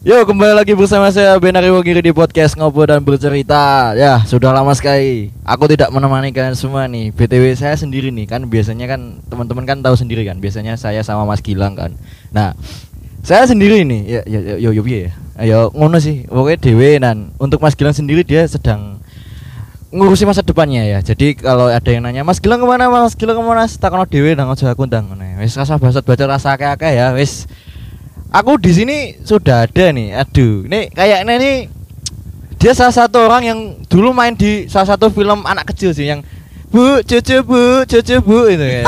Yo kembali lagi bersama saya Benari Wogiri di podcast Ngobrol dan Bercerita. Ya sudah lama sekali. Aku tidak menemani kalian semua nih. BTW saya sendiri nih kan Biasanya kan teman-teman kan tahu sendiri kan. Biasanya saya sama Mas Gilang kan. Nah saya sendiri nih ya ya ya yo yo ya. Ayo ngono sih. Pokoknya dewe dan untuk Mas Gilang sendiri dia sedang ngurusi masa depannya ya. Jadi kalau ada yang nanya Mas Gilang ke mana Mas? Gilang ke mana? Takono dewe nang aku ndang ngono ya. wis rasa basat baca rasa akeh-akeh ya wis aku di sini sudah ada nih aduh. Ini kayaknya nih dia salah satu orang yang dulu main di salah satu film anak kecil sih yang Bu, cucu bu, cucu bu itu ya.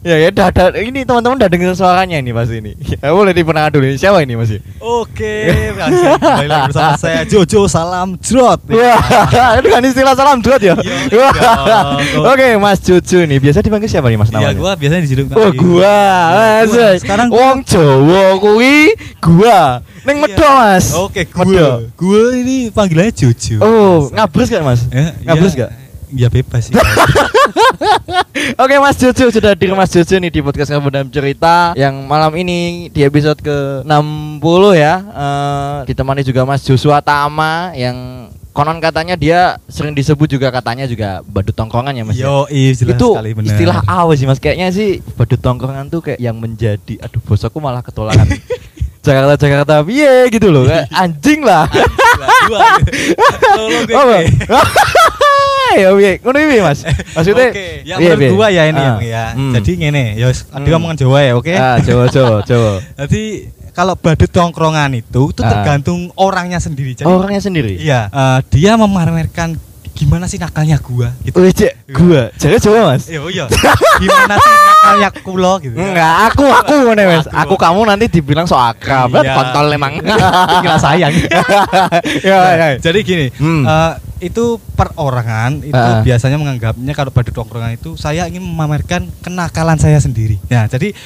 ya ya udah, udah ini teman-teman udah dengar suaranya ini pasti ini. Ya boleh dipenang dulu ini siapa ini masih? Oke, kembali lagi bersama saya Jojo Salam Jrot. Wah, itu kan istilah salam dot ya. Iya, Wah. iya. Oke, Mas Cucu nih. Biasa dipanggil siapa nih Mas namanya? Iya, gua biasanya dijuluki. Oh gua, mas. Gua. Sekarang gua- wong Jawa kuwi gua. Neng Iya. Medo Mas. Oke, Medo. gua. Gua ini panggilannya Jojo. Oh, ngabres gak Mas? Eh, ngabres iya. gak? Ya bebas sih. Oke Mas Jojo sudah hadir Mas Jojo nih di podcast dan Cerita yang malam ini di episode ke 60 ya eh, ditemani juga Mas Joshua Tama yang konon katanya dia sering disebut juga katanya juga badut tongkrongan ya Mas ya? Yo, iya jelas itu sekali bener. istilah apa sih Mas kayaknya sih badut tongkrongan tuh kayak yang menjadi aduh bos aku malah ketolakan Jakarta Jakarta piye gitu loh kayak anjing lah Gua. Tolong gue. Ya piye ngono piye Mas maksudnya Oke, yang menurut gua ya ini Ah, ya, Bang, ya. hmm. Jadi ngene, ya wis, Hmm. omongan Jawa ya, oke? ah coba coba coba Jadi kalau badut tongkrongan itu itu Ah. tergantung orangnya sendiri. Jadi orangnya sendiri Iya, eh, dia memamerkan gimana sih nakalnya gua gitu. Wih, cek, gua. Jangan coba, Mas. Iya, iya. Gimana sih nakalnya kulo gitu. Enggak, aku aku ngene, Mas. Aku. Aku kamu nanti dibilang so akrab. Iya. Iya. kontol emang. Kira sayang. Ya, ya. Jadi gini, Hmm. eh, itu perorangan itu Ah. biasanya menganggapnya kalau badut tongkrongan itu saya ingin memamerkan kenakalan saya sendiri. Ya, jadi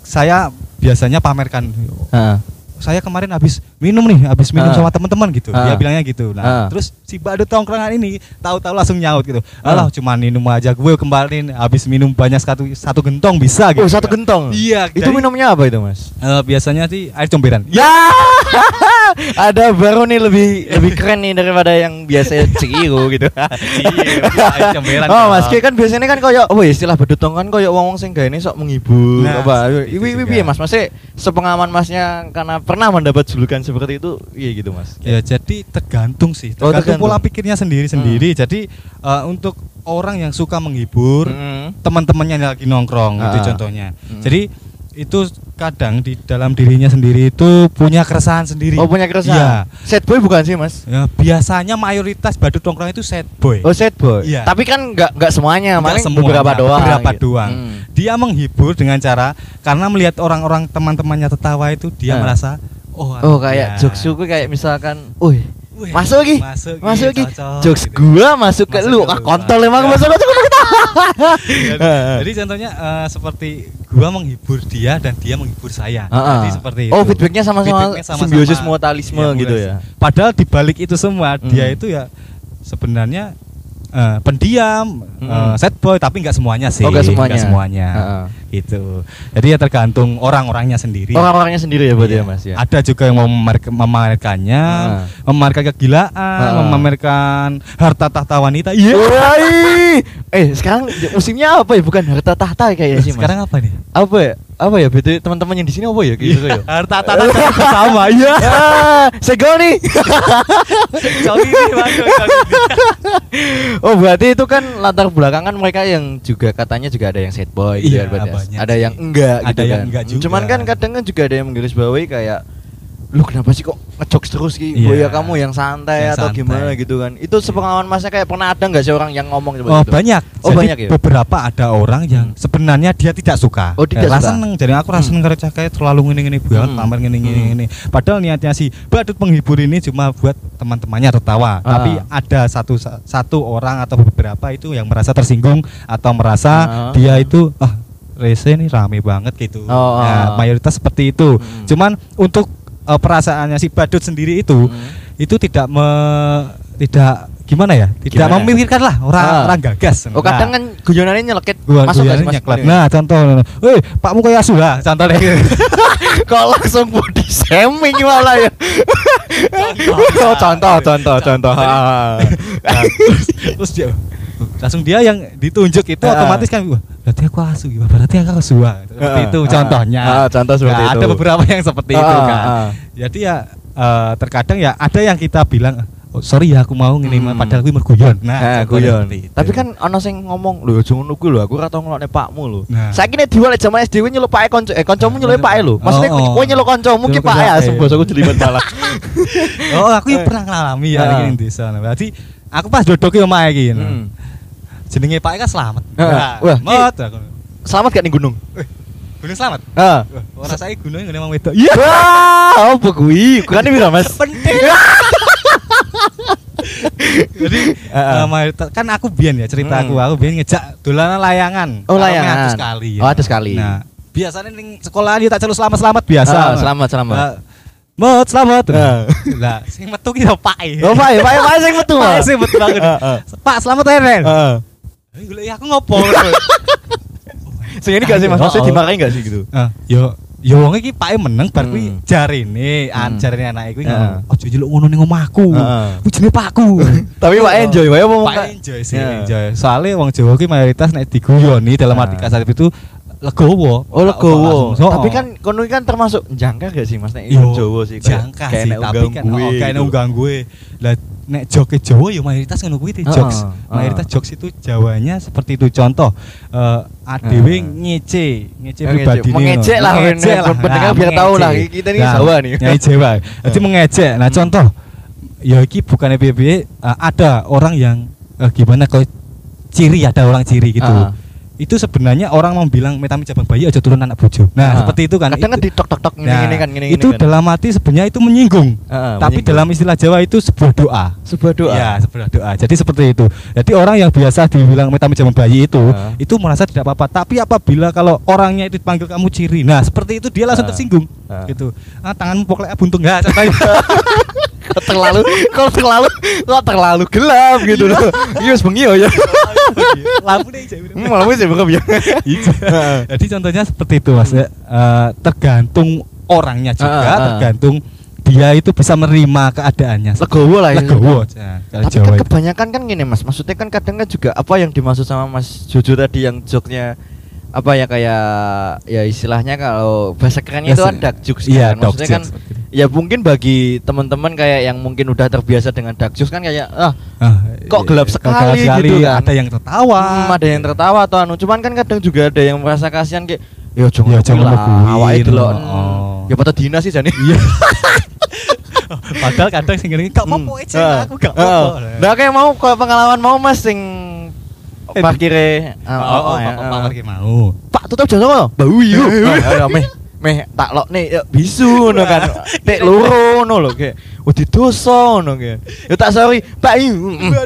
saya biasanya pamerkan Heeh. saya kemarin habis minum nih, habis minum Ah. sama teman-teman gitu. Ah. Dia bilangnya gitu. Nah, Ah. terus si badut tongkrongan ini tahu-tahu langsung nyaut gitu. Ah. Alah, cuma minum aja gue kemarin habis minum banyak satu satu gentong bisa gitu. Oh, satu gentong. Iya, Itu jadi- minumnya apa itu, Mas? Eh, biasanya sih air comberan. Ya. Ada baru nih lebih lebih keren nih daripada yang biasa ciu gitu. Iya. Oh, Mas Ki kan biasanya kan koyo oh ya istilah badut tong kan koyo wong-wong sing gaene sok menghibur Nah, apa. Iwi iwi piye, Mas? Masih sepengalaman Masnya karena pernah mendapat julukan seperti itu, iya gitu, Mas. Ya jadi tergantung sih, Oh, tergantung, tergantung. pola pikirnya sendiri-sendiri. Jadi eh, untuk orang yang suka menghibur Mm. teman-temannya yang lagi nongkrong itu Ah. contohnya. Mm. Jadi itu kadang di dalam dirinya sendiri itu punya keresahan sendiri. Oh punya keresahan. Iya. Sad boy bukan sih mas? Ya, biasanya mayoritas badut nongkrong itu sad boy. Oh sad boy. Iya. Tapi kan nggak nggak semuanya, semuanya, beberapa doang. beberapa gitu. doang. Hmm. Dia menghibur dengan cara karena melihat orang-orang teman-temannya tertawa itu dia Ah. merasa oh Oh kayak ya. jokes gue kayak misalkan, wih Wih, masuk lagi, masuk, lagi, jokes gitu. gua masuk ke Masuk lu, ke ah lu. kontol emang masuk. Jadi, jadi contohnya eh, seperti gua menghibur dia dan dia menghibur saya. Ah, ah. Jadi seperti itu. Oh feedbacknya sama-sama simbiosis mutualisme Iya, gitu mulai- ya. Padahal di balik itu semua dia Hmm. itu ya sebenarnya eh, pendiam, Hmm. eh, sad boy tapi nggak semuanya sih. Oh, nggak semuanya. semuanya. Heeh. Gitu. Jadi ya tergantung orang-orangnya sendiri. Orang-orangnya sendiri ya berarti Iya. ya mas ya. Ada juga yang mau memamer- memamerkannya, Ah. memamerkan kegilaan, Ah. memamerkan harta tahta wanita. Iya. Woi, eh sekarang musimnya apa ya? Bukan harta tahta kayaknya sih mas. Sekarang apa nih? apa ya? Apa ya? Betul teman-teman yang di sini apa ya? Gitu ya. Harta bersama. Iya. Ah, segel nih. Kali ini masuk, kali ini. oh berarti itu kan latar belakangan mereka yang juga katanya juga ada yang sad boy gitu Iya, ya, berarti ya? Banyak ada sih. yang enggak Ada gitu yang kan. enggak juga. Cuman kan kadang kan juga ada yang menggaris bawahi kayak lu kenapa sih kok ngejokes terus ki Iya. boya kamu yang santai Yang atau santai. gimana gitu kan itu sepengalaman masnya kayak pernah ada nggak sih orang yang ngomong seperti Oh itu banyak. Oh, Jadi banyak ya? beberapa ada orang yang Hmm. sebenarnya dia tidak suka. Oh, tidak suka. seneng. Jadi aku rasa Hmm. karo kayak terlalu ngene-ngene banget, Hmm. pamer ngene-ngene Hmm. ngene. Padahal niatnya si badut penghibur ini cuma buat teman-temannya tertawa. Ah. Tapi ada satu satu orang atau beberapa itu yang merasa tersinggung atau merasa Ah. dia itu ah rese ini rame banget gitu. Oh, Nah, ah. mayoritas seperti itu. Hmm. Cuman untuk eh, perasaannya si badut sendiri itu Hmm. itu tidak me, tidak gimana ya? Tidak Gimana? memikirkan lah orang Ah. orang gagas. Oh kadang kan guyonannya nyelekit gua masuk sih, Mas? nyeklat. Nah, contoh. Weh, Pakmu kayak asu lah, contohnya gitu. Kok langsung body shaming malah ya. Oh, contoh, contoh, contoh. Ah. Nah, terus, terus dia langsung dia yang ditunjuk itu otomatis kan wah berarti aku asu gitu berarti aku asu seperti itu contohnya contoh seperti Nah, itu. ada beberapa yang seperti itu kan jadi ya eh, terkadang ya ada yang kita bilang oh, sorry ya aku mau ngene Hmm. padahal aku merguyon Nah, contohnya guyon. Tapi kan ana sing ngomong, lho aja ngono kuwi lho, aku ora tau ngelokne pakmu lho. Nah. Saiki nek diwale jaman SD kuwi nyeluk pake kanca, eh kancamu nyeluk pake lho. Maksudnya Oh, oh. kowe nyeluk kancamu ki pake pake. asem bosoku jelimet malah. oh aku ya pernah ngalami ya ini desa Nah, berarti aku pas dodok ki omahe iki nah. Hmm. Jenenge Pak kan selamat Ah. Nah, Wah, mot aku. Selamat gak ning gunung? gunung selamat Heeh. Wah, ora saiki gunungnya ngene mang wedok Iya. Wah, apa kuwi? Bukan piro, Mas? penting jadi Heeh. eh, mayoritas- kan aku biyen ya cerita aku Hmm. aku biyen ngejak dolanan layangan Oh, layangan. atus sekali ya. Oh, atus sekali. nah biasanya ning sekolahan dia tak celuk selamat selamat biasa Ah, selamat, selamat. Eh, Mot, selamat. Ah. Lah, sing metu ki yo Pak. Oh, Pak, Pak, Pak sing metu. Pak sing metu banget. Pak, selamat ya, Ren. Heeh. Golek aku ngopo? Sing ini gak sih Mas? Maksudnya Oh. dimarahin gak sih gitu? Ah, yo yo wong iki pake meneng bar kuwi Hmm. jarine, an Hmm. jarine anake kuwi Heeh. ngomong, "Ojo jeluk ngono ning omahku." Heeh. Kuwi jenenge pakku. Tapi Pak enjoy, Pak apa Pak enjoy sih, Ya. enjoy. Soalnya wong Jawa ki mayoritas nek diguyoni dalam arti Nah. kasar itu legowo. Oh legowo. Tapi kan kono iki kan termasuk jangka gak sih Mas nek Jawa sih jangka sih, tapi kan gue oh, kayak nek gitu. gue. Lah nek joke Jawa yo mayoritas ngono kuwi jokes. heeh. Mayoritas jokes itu Jawanya seperti itu. Contoh eh ADW Heeh. ngece, ngece Oh, pribadi. Mengejek lah, mengejek ben- pendengar biar tahu lah, kita ini Jawa nih. Nyai Jawa. Jadi mengejek. Nah, Hmm. contoh ya iki bukannya piye ada orang yang eh, gimana kok ciri ada orang ciri gitu. Ah. Itu sebenarnya orang mau bilang metami jabang bayi aja turun anak bojo. Nah, Ah. seperti itu kan. Kadang kan Itu- di tok tok tok ngene Nah, kan ngene itu kan. dalam arti sebenarnya itu menyinggung. Heeh, Tapi menyinggung. dalam istilah Jawa itu sebuah doa. sebuah doa. Ya, sebuah doa. Jadi seperti itu. Jadi orang yang biasa dibilang metami jaman bayi itu, Ah. itu merasa tidak apa-apa. Tapi apabila kalau orangnya itu dipanggil kamu ciri, nah seperti itu dia langsung Ah. tersinggung. Ah. Gitu. Ah, tanganmu pokoknya buntung enggak. Kok terlalu kok terlalu kok terlalu gelap gitu loh. Iya wis bengi ya. Lampu nih hijau. Hmm, Malah wis ya bukan ya. Hijau. Jadi contohnya seperti itu Mas. ya. Eh, tergantung orangnya juga, Ah, ah. tergantung dia itu bisa menerima keadaannya. Legowo lah ya. Legowo. Kalau Tapi Jawa kan kebanyakan kan gini mas, maksudnya kan kadang kan juga apa yang dimaksud sama Mas Jojo tadi yang joknya apa ya kayak ya istilahnya kalau bahasa kerennya itu kan dark jokes Iya, kan. maksudnya kan ya mungkin bagi teman-teman kayak yang mungkin udah terbiasa dengan dark jokes kan kayak ah Ah, Kok iya, gelap kok sekali gitu kan. Ada yang tertawa. hmm, ada yang tertawa atau anu cuman kan kadang juga ada yang merasa kasihan kayak ya Ya, jangan jangan lah ngelukuin. awake itu loh Oh. ya pada dina sih jane Iya. Padahal kadang sing ngene gak apa-apa aja Ah, aku gak apa-apa. Nah kayak mau kalau pengalaman mau Mas sing parkire ah, Oh, oh, ya, Pak ah. Pak Parkir mau. Pak tutup jalan kok. Bau yu. Ah, meh meh tak lok nih ya, bisu ngono kan. Tek loro ngono lho kayak wedi dosa ngono kayak. Ya tak sorry, Pak.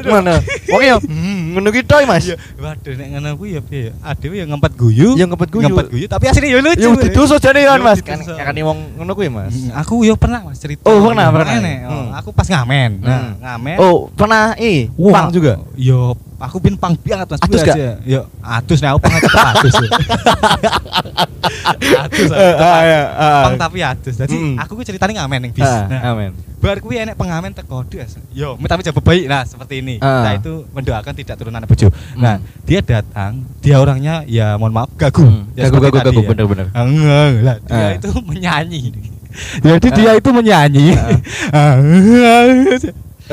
Mana? Wong ya mm, ngono ki toy Mas. Iya, waduh nek ngono kuwi ya piye? Adewe ya ngempet guyu. Ya ngempet guyu. Ngempet guyu tapi aslinya ya lucu. Ya wedi dosa jane kan Ya, Mas. Kan kan wong ngono kuwi Mas. Mm, Aku yo pernah Mas cerita. Oh, pernah, pernah. oh, Hmm. Aku pas ngamen. Nah, Hmm. ngamen. Oh, pernah ih, Wah, pang juga. Yo, aku bin pang banget Mas. Atus gak? Yo, atus nek aku pang aja atus. Atus. Ah, ya, ah. Pang tapi atus. Jadi Mm. aku ku ceritanya ngamen ning bis. Ah, Nah, Amin. Bar kuwi enek pengamen teko des. Yo, tapi jawab baik. Nah, seperti ini. Ah. Kita itu mendoakan tidak turun anak bojo. Nah, Hmm. dia datang, dia orangnya ya mohon maaf gagu. Hmm, Ya, gagu, gagu, gagu, ya. bener-bener. Ah. Lah, dia itu menyanyi. Jadi dia itu menyanyi.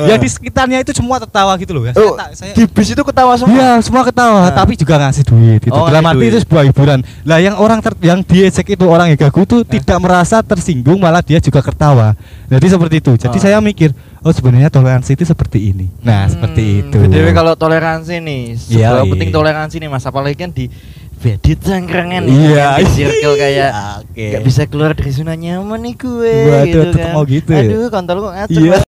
Ya di sekitarnya itu semua tertawa gitu loh ya. Oh, Saya, tak- saya di bis itu ketawa semua. Iya, semua ketawa, Ah. tapi juga ngasih duit gitu. Oh, Dalam arti duit. itu sebuah hiburan. Lah yang orang ter, yang diejek itu orang yang gagu itu tidak merasa tersinggung, malah dia juga ketawa. Jadi seperti itu. Jadi Oh. saya mikir, oh sebenarnya toleransi itu seperti ini. Nah, seperti itu. Hmm, BTW kalau toleransi nih, Iya, seberapa iya. penting toleransi nih Mas, apalagi kan di Bedit cangkrengan Iya, di circle kayak Oke. nggak bisa keluar dari zona nyaman nih gue Waduh, gitu kan. mau gitu ya? Aduh, kontol kok ngatur. Iya. Mas.